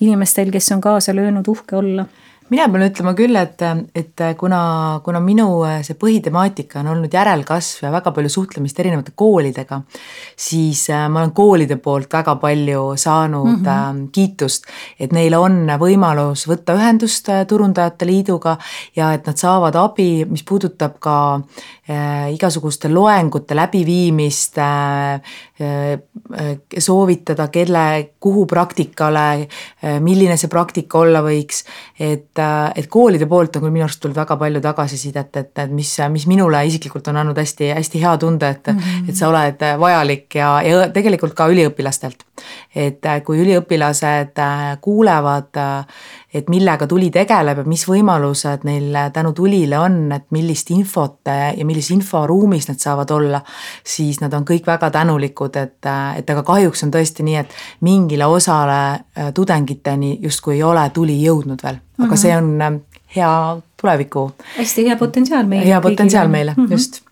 inimestel, kes on kaasa löönud, uhke olla mina pean ütlema küll, et, et kuna, kuna minu see põhitemaatika on olnud järelkasv ja väga palju suhtlemist erinevate koolidega, siis äh, ma olen koolide poolt väga palju saanud mm -hmm. kiitust, et neil on võimalus võtta ühendust Turundajate Liiduga ja et nad saavad abi, mis puudutab ka igasuguste loengute läbiviimist, soovitada, kelle, kuhu praktikale, milline see praktika olla võiks, et, et koolide poolt on küll minu arust tulnud väga palju tagasisidet, et, et mis, mis minule isiklikult on andnud hästi, hästi hea tunde, et mm, -hmm. et sa oled vajalik ja, ja tegelikult ka üliõpilastelt. et kui üliõpilased kuulevad, et millega tuli tegeleb ja mis võimalused neil tänu tulile on, et millist infot ja millises inforuumis nad saavad olla, siis nad on kõik väga tänulikud, et, et aga kahjuks on tõesti nii, et mingile osale tudengiteni justkui ei ole tuli jõudnud veel, aga mm -hmm. see on hea tuleviku. hästi hea potentsiaal meile. hea potentsiaal meile mm, -hmm. just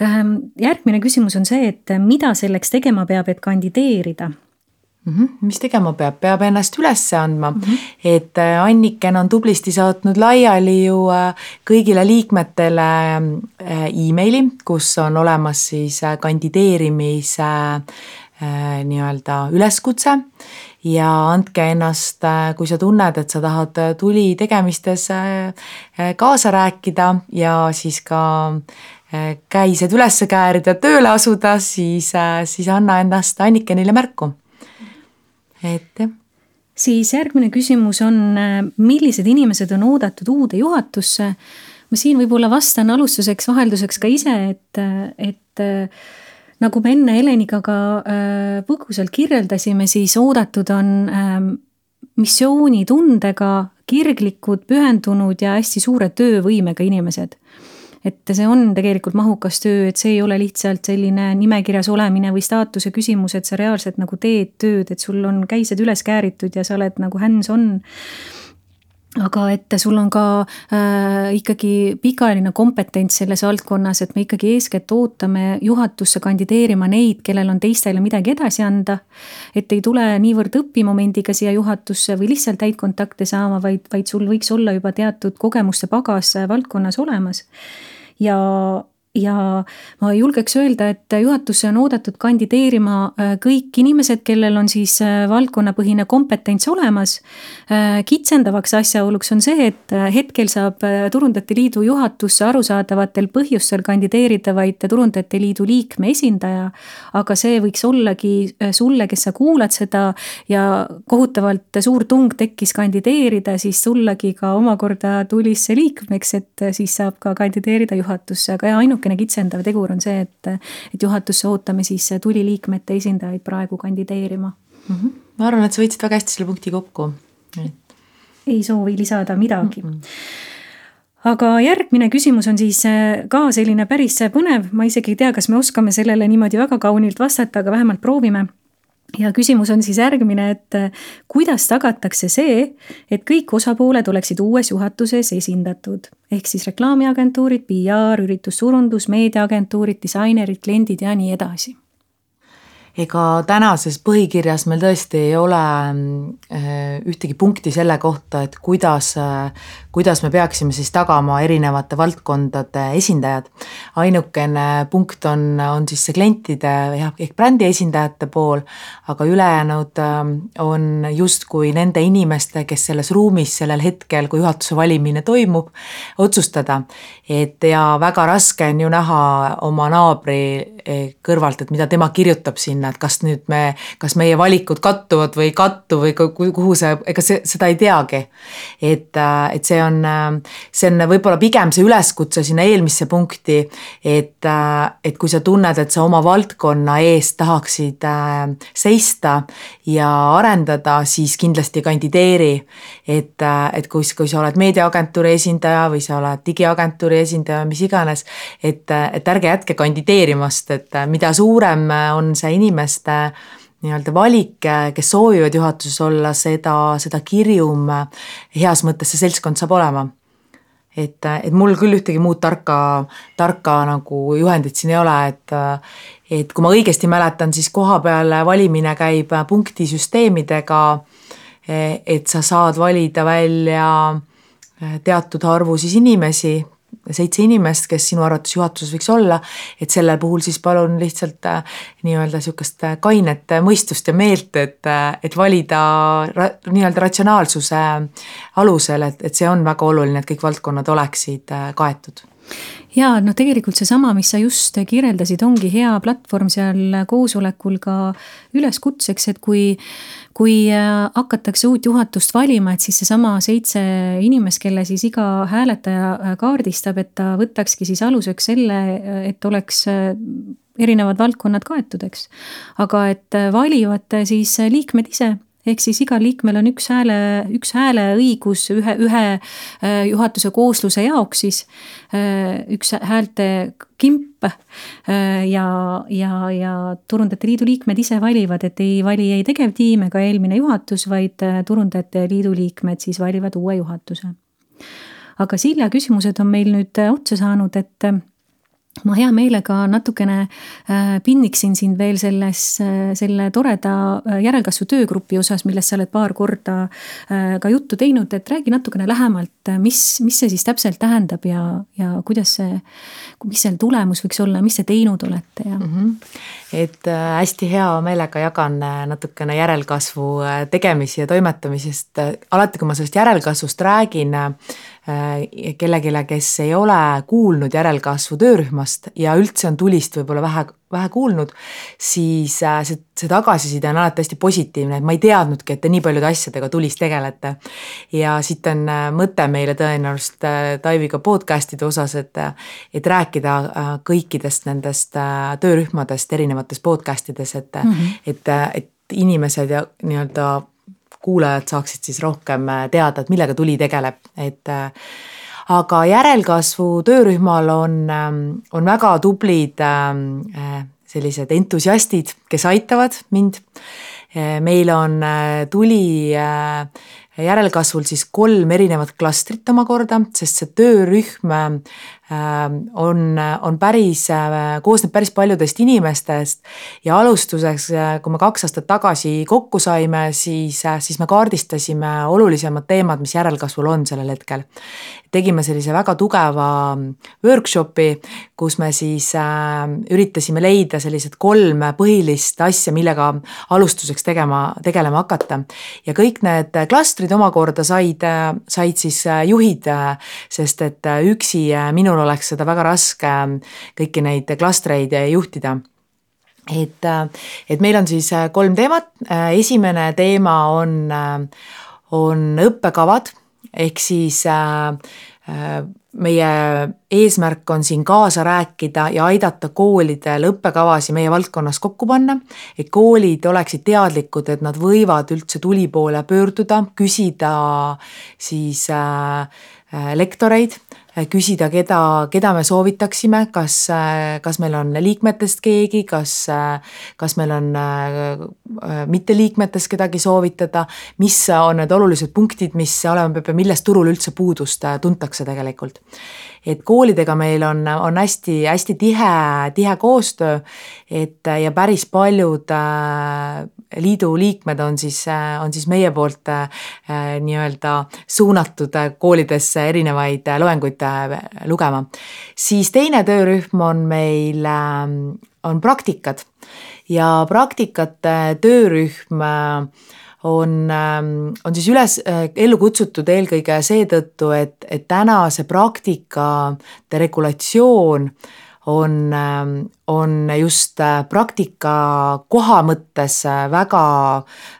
ehm, järgmine küsimus on see, et mida selleks tegema peab, et kandideerida mm? -hmm. mis tegema peab, peab ennast üles andma mm, -hmm. et äh, Anniken on tublisti saatnud laiali ju äh, kõigile liikmetele äh, emaili, kus on olemas siis kandideerimise nii-öelda üleskutse ja andke ennast, kui sa tunned, et sa tahad tuli tegemistes kaasa rääkida ja siis ka käised üles käärida, tööle asuda, siis, siis anna ennast Annikenile märku. Et jah siis järgmine küsimus on, millised inimesed on oodatud uude juhatusse? ma siin võib-olla vastan alustuseks, vahelduseks ka ise, et, et nagu me enne Heleniga ka äh, põgusalt kirjeldasime, siis oodatud on ähm, missioonitundega, kirglikud, pühendunud ja hästi suure töövõimega inimesed. Et see on tegelikult mahukas töö, et see ei ole lihtsalt selline nimekirjas olemine või staatuse küsimus, et sa reaalselt nagu teed tööd, et sul on käised üles kääritud ja sa oled nagu hands-on aga et sul on ka äh, ikkagi pikaajaline kompetents selles valdkonnas, et me ikkagi eeskätt ootame juhatusse kandideerima neid, kellel on teistele midagi edasi anda. et ei tule niivõrd õpimomendiga siia juhatusse või lihtsalt häid kontakte saama, vaid, vaid sul võiks olla juba teatud kogemuste pagas valdkonnas olemas. ja ja ma julgeks öelda, et juhatusse on oodatud kandideerima äh, kõik inimesed, kellel on siis äh, valdkonnapõhine kompetents olemas. Äh, kitsendavaks asjaoluks on see, et hetkel saab Turundajate Liidu juhatusse arusaadavatel põhjustel kandideerida vaid Turundajate Liidu liikme esindaja. aga see võiks ollagi sulle, kes sa kuulad seda ja kohutavalt suur tung tekkis kandideerida, siis sullagi ka omakorda tulisse liikmeks, et siis saab ka kandideerida juhatusse, aga ainult ainukene kitsendav tegur on see, et, et juhatusse ootame siis tuliliikmete esindajaid praegu kandideerima mm. -hmm. ma arvan, et sa võtsid väga hästi selle punkti kokku. ei soovi lisada midagi mm. -mm aga järgmine küsimus on siis äh, ka selline päris põnev, ma isegi ei tea, kas me oskame sellele niimoodi väga kaunilt vastata, aga vähemalt proovime ja küsimus on siis järgmine, et äh, kuidas tagatakse see, et kõik osapooled oleksid uues juhatuses esindatud, ehk siis reklaamiagentuurid, PR, üritussurundus, meediaagentuurid, disainerid, kliendid ja nii edasi. Ega tänases põhikirjas meil tõesti ei ole äh, ühtegi punkti selle kohta, et kuidas, äh, kuidas me peaksime siis tagama erinevate valdkondade esindajad. ainukene punkt on, on siis see klientide jah, ehk brändi esindajate pool, aga ülejäänud äh, on justkui nende inimeste, kes selles ruumis sellel hetkel, kui juhatuse valimine toimub, otsustada. et ja väga raske on ju näha oma naabri kõrvalt, et mida tema kirjutab sinna, et kas nüüd me, kas meie valikud kattuvad või ei kattu või kuhu see, ega see, seda ei teagi. et, äh, et see on, äh, see on võib-olla pigem see üleskutse sinna eelmisse punkti, et, äh, et kui sa tunned, et sa oma valdkonna eest tahaksid seista ja arendada, siis kindlasti kandideeri. et, et kui, kui sa oled meediaagentuuri esindaja või sa oled digiagentuuri esindaja, mis iganes, et, et ärge jätke kandideerimast, et mida suurem on see inimeste nii-öelda valik, kes soovivad juhatuses olla, seda, seda kirjum heas mõttes see seltskond saab olema. et, et mul küll ühtegi muud tarka, tarka nagu juhendit siin ei ole, et et kui ma õigesti mäletan, siis kohapeal valimine käib punktisüsteemidega, et sa saad valida välja teatud arvu siis inimesi, seitse inimest, kes sinu arvates juhatuses võiks olla, et sellel puhul siis palun lihtsalt äh, nii-öelda niisugust äh, kainet mõistust ja meelt, et, äh, et valida nii-öelda ratsionaalsuse alusel, et, et see on väga oluline, et kõik valdkonnad oleksid kaetud ja noh, tegelikult seesama, mis sa just kirjeldasid, ongi hea platvorm seal koosolekul ka üleskutseks, et kui, kui äh, hakatakse uut juhatust valima, et siis seesama seitse inimest, kelle siis iga hääletaja äh, kaardistab, et ta võtakski siis aluseks selle, et oleks äh, erinevad valdkonnad kaetud, eks. aga et valivad siis liikmed ise ehk siis igal liikmel on üks hääle, üks hääleõigus ühe, ühe äh, juhatuse koosluse jaoks siis. Äh, üks häälte kimp äh, ja, ja, ja Turundajate Liidu liikmed ise valivad, et ei vali ei tegevtiim ega eelmine juhatus, vaid Turundajate Liidu liikmed siis valivad uue juhatuse. aga Silja küsimused on meil nüüd otsa saanud, et ma hea meelega natukene äh, pinniksin sind veel selles, äh, selle toreda äh, järelkasvu töögrupi osas, millest sa oled paar korda ka juttu teinud, et räägi natukene lähemalt, mis, mis see siis täpselt tähendab ja, ja kuidas see, mis selle tulemus võiks olla, mis te teinud olete ja mm. -hmm. et hästi hea meelega jagan natukene järelkasvu tegemisi ja toimetamisest, alati kui ma sellest järelkasvust räägin kellelegi, kes ei ole kuulnud järelkasvu töörühmast ja üldse on tulist võib-olla vähe, vähe kuulnud, siis äh, see, see tagasiside on alati hästi positiivne, et ma ei teadnudki, et te nii paljude asjadega tulis tegelete. ja siit on äh, mõte meile tõenäoliselt Taiviga podcast'ide osas, et, et rääkida kõikidest nendest töörühmadest erinevates podcast ides, et mm, -hmm. et, et inimesed ja nii-öelda kuulajad saaksid siis rohkem äh, teada, et millega tuli tegeleb, et äh, aga järelkasvu töörühmal on, ähm, on väga tublid ähm, äh, sellised entusiastid, kes aitavad mind. meil on tuli järelkasvul siis kolm erinevat klastrit omakorda, sest see töörühm on, on päris, koosneb päris paljudest inimestest ja alustuseks, kui me kaks aastat tagasi kokku saime, siis, siis me kaardistasime olulisemad teemad, mis järelkasvul on sellel hetkel. tegime sellise väga tugeva workshopi, kus me siis äh, üritasime leida sellised kolm põhilist asja, millega alustuseks tegema, tegelema hakata. ja kõik need klastrid omakorda said, said siis juhid, sest et üksi minul minul oleks seda väga raske kõiki neid klastreid juhtida. Et, et meil on siis kolm teemat, esimene teema on, on õppekavad. Ehk siis meie eesmärk on siin kaasa rääkida ja aidata koolidel õppekavasid meie valdkonnas kokku panna, et koolid oleksid teadlikud, et nad võivad üldse tuli poole pöörduda, küsida siis äh, lektoreid Äh, küsida, keda, keda me soovitaksime, kas, äh, kas meil on liikmetest keegi, kas, äh, kas meil on mitteliikmetest kedagi soovitada, mis on need olulised punktid, mis olema peab ja millest turul üldse puudust tuntakse tegelikult et koolidega meil on, on hästi-hästi tihe, tihe koostöö, et ja päris paljud äh, liidu liikmed on siis, äh, on siis meie poolt äh, nii-öelda suunatud koolidesse erinevaid loenguid lugema. siis teine töörühm on meil, on praktikad ja praktikate töörühm on, ähm, on siis üles, äh, ellu kutsutud eelkõige seetõttu, et, et täna see praktikate regulatsioon on, ähm, on just äh, praktika koha mõttes äh, väga,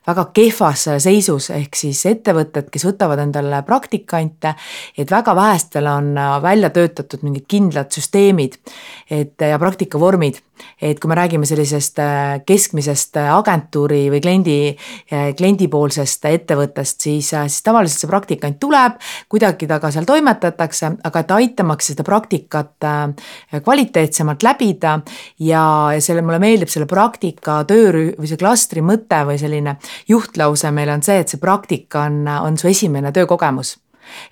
väga kehvas seisus, ehk siis ettevõtted, kes võtavad endale praktikante, et väga vähestel on välja töötatud mingid kindlad süsteemid, et ja praktikavormid. Et kui me räägime sellisest äh, keskmisest äh, agentuuri või kliendi, äh, kliendipoolsest ettevõttest, siis, siis tavaliselt see praktikant tuleb, kuidagi temaga seal toimetatakse, aga et aitamaks seda praktikat kvaliteetsemalt läbida ja, ja selle, mulle meeldib selle praktika töörühm või see klastri mõte või selline juhtlause meil on see, et see praktika on, on su esimene töökogemus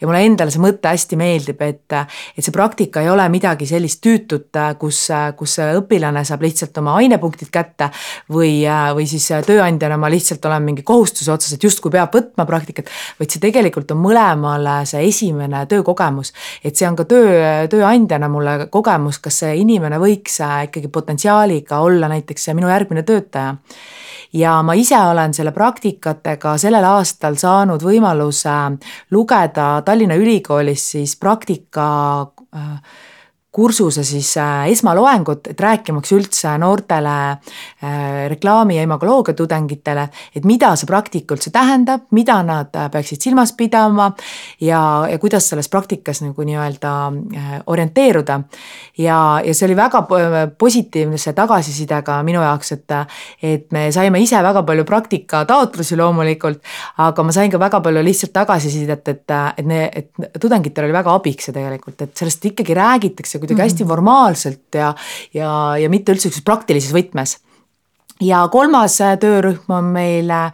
ja mulle endale see mõte hästi meeldib, et, et see praktika ei ole midagi sellist tüütut, kus, kus õpilane saab lihtsalt oma ainepunktid kätte või, või siis tööandjana ma lihtsalt olen mingi kohustuse otsas, et justkui peab võtma praktikat, vaid see tegelikult on mõlemale see esimene töökogemus. et see on ka töö, tööandjana mulle kogemus, kas see inimene võiks ikkagi potentsiaaliga olla näiteks minu järgmine töötaja ja ma ise olen selle praktikatega sellel aastal saanud võimaluse lugeda Tallinna Ülikoolis siis praktika äh, kursuse siis äh, esmaloengut, et rääkimaks üldse noortele äh, reklaami ja imagoloogia tudengitele, et mida see praktika üldse tähendab, mida nad äh, peaksid silmas pidama ja, ja kuidas selles praktikas nagu nii-öelda orienteeruda. ja, ja see oli väga positiivse tagasisidega minu jaoks, et, et me saime ise väga palju praktikataotlusi loomulikult, aga ma sain ka väga palju lihtsalt tagasisidet, et, et, et tudengitel oli väga abiks see tegelikult, et sellest ikkagi räägitakse kuidagi hästi mhm. formaalselt ja, ja, ja mitte üldse niisuguses praktilises võtmes. ja kolmas äh, töörühm on meil, äh,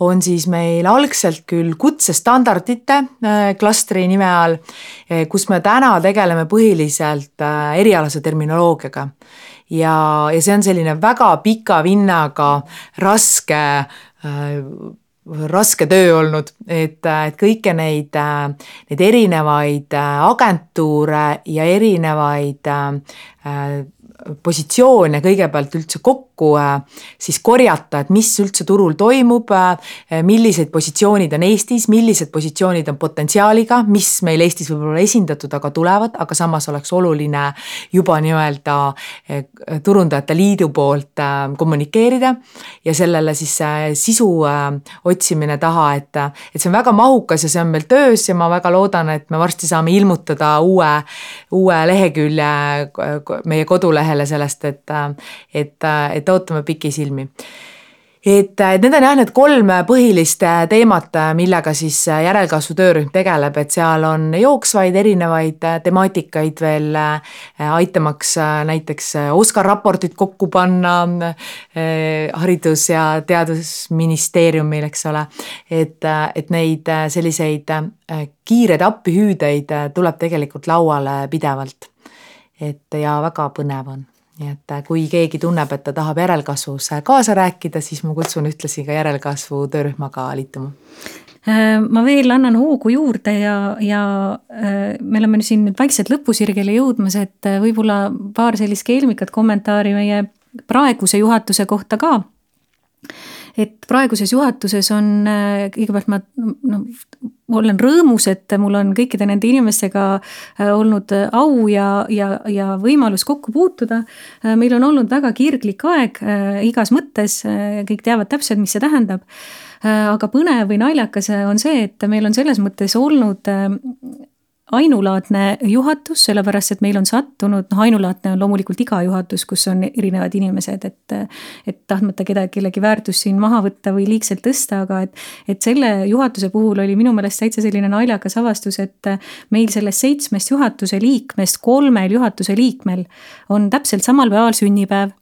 on siis meil algselt küll kutsestandardite äh, klastri nime all, kus me täna tegeleme põhiliselt erialase terminoloogiaga ja, ja see on selline väga pika vinnaga raske raske töö olnud, et, et kõiki neid, neid erinevaid agentuure ja erinevaid positsioone kõigepealt üldse kokku äh, siis korjata, et mis üldse turul toimub, äh, millised positsioonid on Eestis, millised positsioonid on potentsiaaliga, mis meil Eestis võib-olla esindatud, aga tulevad, aga samas oleks oluline juba nii-öelda äh, turundajate liidu poolt kommunikeerida ja sellele siis sisu otsimine taha, et, et see on väga mahukas ja see on meil töös ja ma väga loodan, et me varsti saame ilmutada uue, uue lehekülje meie kodulehel lehele sellest, et, et, et ootame pikisilmi et, et need on jah, need kolm põhilist teemat, millega siis järelkasvu töörühm tegeleb, et seal on jooksvaid erinevaid temaatikaid veel, aitamaks näiteks Oskar raportit kokku panna Haridus- ja Teadusministeeriumil, eks ole. et, et neid selliseid kiireid appihüüdeid tuleb tegelikult lauale pidevalt et ja väga põnev on. Nii et äh, kui keegi tunneb, et ta tahab järelkasvus äh, kaasa rääkida, siis ma kutsun ühtlasi ka järelkasvu töörühmaga liituma äh, ma veel annan hoogu juurde ja, ja me oleme siin nüüd vaikselt lõpusirgele jõudmas, et võib-olla paar sellist keelmikat kommentaari meie praeguse juhatuse kohta ka et praeguses juhatuses on, äh, kõigepealt ma noh, olen rõõmus, et mul on kõikide nende inimestega äh, olnud äh, au ja, ja, ja võimalus kokku puutuda. meil on olnud väga kirglik aeg igas mõttes, kõik teavad täpselt, mis see tähendab aga põnev või naljakas on see, et meil on selles mõttes olnud ainulaadne juhatus, sellepärast et meil on sattunud, noh, ainulaadne on loomulikult iga juhatus, kus on erinevad inimesed, et et tahtmata kedagi, kellegi väärtust siin maha võtta või liigselt tõsta, aga et et selle juhatuse puhul oli minu meelest täitsa selline naljakas avastus, et meil sellest seitsmest juhatuse liikmest kolmel juhatuse liikmel on täpselt samal päeval sünnipäev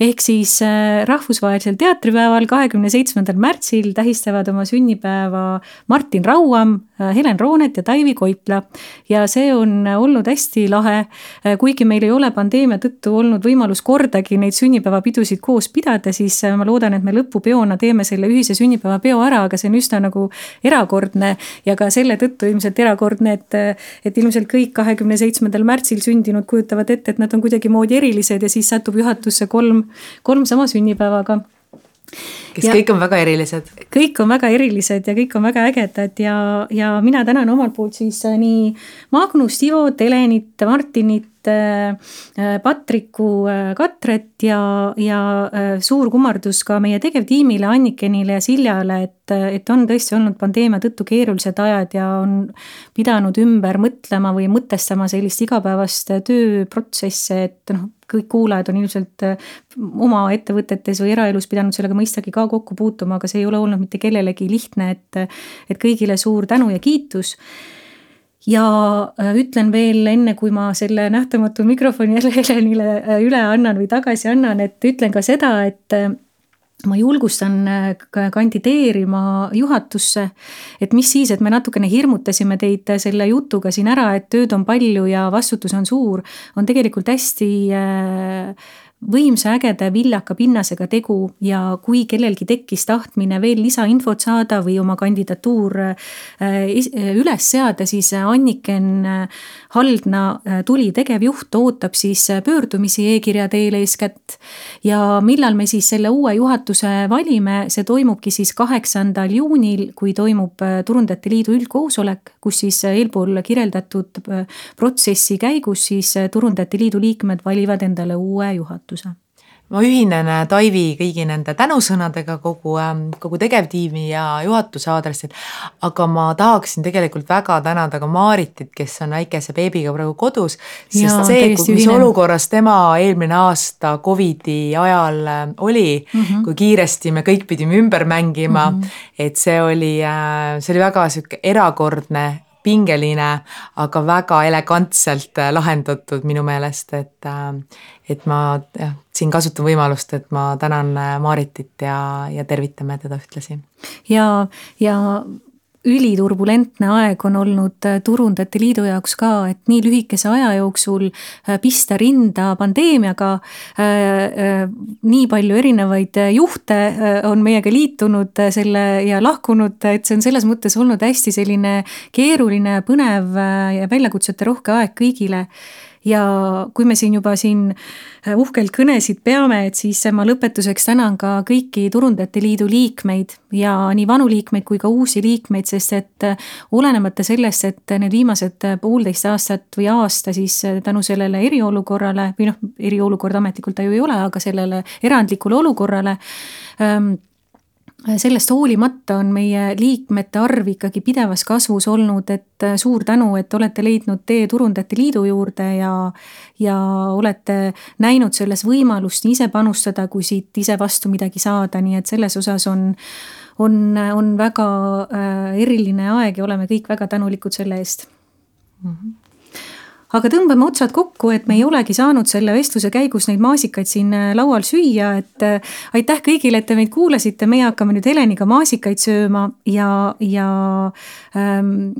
ehk siis äh, rahvusvahelisel teatripäeval, kahekümne seitsmendal märtsil tähistavad oma sünnipäeva Martin Rauam, äh, Helen Roonet ja Taivi Koipla. ja see on olnud hästi lahe, äh, kuigi meil ei ole pandeemia tõttu olnud võimalus kordagi neid sünnipäevapidusid koos pidada, siis ma loodan, et me lõpupeona teeme selle ühise sünnipäevapeo ära, aga see on üsna nagu erakordne ja ka selle tõttu ilmselt erakordne, et, et ilmselt kõik kahekümne seitsmendal märtsil sündinud kujutavad ette, et nad on kuidagimoodi erilised ja siis satub juhatusse kolm kolm sama sünnipäevaga kes ja, kõik on väga erilised. kõik on väga erilised ja kõik on väga ägedad ja, ja mina tänan omalt poolt siis äh, nii Magnust, Ivot, Helenit, Martinit, äh, äh, Patriku, Katret ja, ja suur kummardus ka meie tegevtiimile, Annikenile ja Siljale, et, et on tõesti olnud pandeemia tõttu keerulised ajad ja on pidanud ümber mõtlema või mõtestama sellist igapäevast tööprotsesse, et noh, kõik kuulajad on ilmselt oma ettevõtetes või eraelus pidanud sellega mõistagi ka kokku puutuma, aga see ei ole olnud mitte kellelegi lihtne, et, et kõigile suur tänu ja kiitus. Ja äh, ütlen veel enne, kui ma selle nähtamatu mikrofoni jälle Helenile äh, üle annan või tagasi annan, et ütlen ka seda, et äh, ma julgustan kandideerima juhatusse, et mis siis, et me natukene hirmutasime teid selle jutuga siin ära, et tööd on palju ja vastutus on suur, on tegelikult hästi võimsa, ägeda, viljaka pinnasega tegu ja kui kellelgi tekkis tahtmine veel lisainfot saada või oma kandidatuur üles seada, siis Anniken Haldna tuli tegevjuht ootab siis pöördumisi e-kirja teel eeskätt. ja millal me siis selle uue juhatuse valime, see toimubki siis kaheksandal juunil, kui toimub Turundajate Liidu üldkoosolek, kus siis eelpool kirjeldatud protsessi käigus siis Turundajate Liidu liikmed valivad endale uue juhatuse ma ühinen äh, Taivi kõigi nende tänusõnadega kogu, ähm, kogu tegevtiimi ja juhatuse aadressil, aga ma tahaksin tegelikult väga tänada ka Maaritit, kes on väikese beebiga praegu kodus, sest ja, see, mis ühinen. olukorras tema eelmine aasta Covidi ajal äh, oli mm, -hmm. kui kiiresti me kõik pidime ümber mängima mm, -hmm. et see oli, äh, see oli väga niisugune erakordne pingeline, aga väga elegantselt äh, lahendatud minu meelest, et äh, et ma jah, siin kasutan võimalust, et ma tänan äh, Maritit ja, ja tervitame teda ühtlasi. ja, ja üliturbulentne aeg on olnud äh, Turundajate Liidu jaoks ka, et nii lühikese aja jooksul äh, pista rinda pandeemiaga. Äh, nii palju erinevaid juhte on meiega liitunud selle ja lahkunud, et see on selles mõttes olnud hästi selline keeruline, põnev ja väljakutsete rohke aeg kõigile ja kui me siin juba siin äh, uhkelt kõnesid peame, et siis ma lõpetuseks tänan ka kõiki Turundajate Liidu liikmeid ja nii vanu liikmeid kui ka uusi liikmeid, sest et äh, olenemata sellest, et need viimased äh, poolteist aastat või aasta siis tänu sellele eriolukorrale või noh, eriolukord ametlikult ta ju ei ole, aga sellele erandlikule olukorrale ähm, sellest hoolimata on meie liikmete arv ikkagi pidevas kasvus olnud, et äh, suur tänu, et olete leidnud tee Turundajate Liidu juurde ja, ja olete näinud selles võimalust nii ise panustada, kui siit ise vastu midagi saada, nii et selles osas on, on, on väga äh, eriline aeg ja oleme kõik väga tänulikud selle eest mm. -hmm aga tõmbame otsad kokku, et me ei olegi saanud selle vestluse käigus neid maasikaid siin äh, laual süüa, et äh, aitäh kõigile, et te meid kuulasite, meie hakkame nüüd Heleniga maasikaid sööma ja, ja ähm,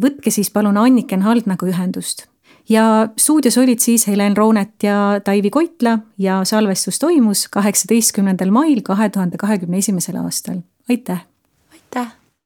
võtke siis palun Anniken Haldnaga ühendust ja stuudios olid siis Helen Roonet ja Taivi Koitla ja salvestus toimus kaheksateistkümnendal mail kahe tuhande kahekümne esimesel aastal. aitäh! aitäh!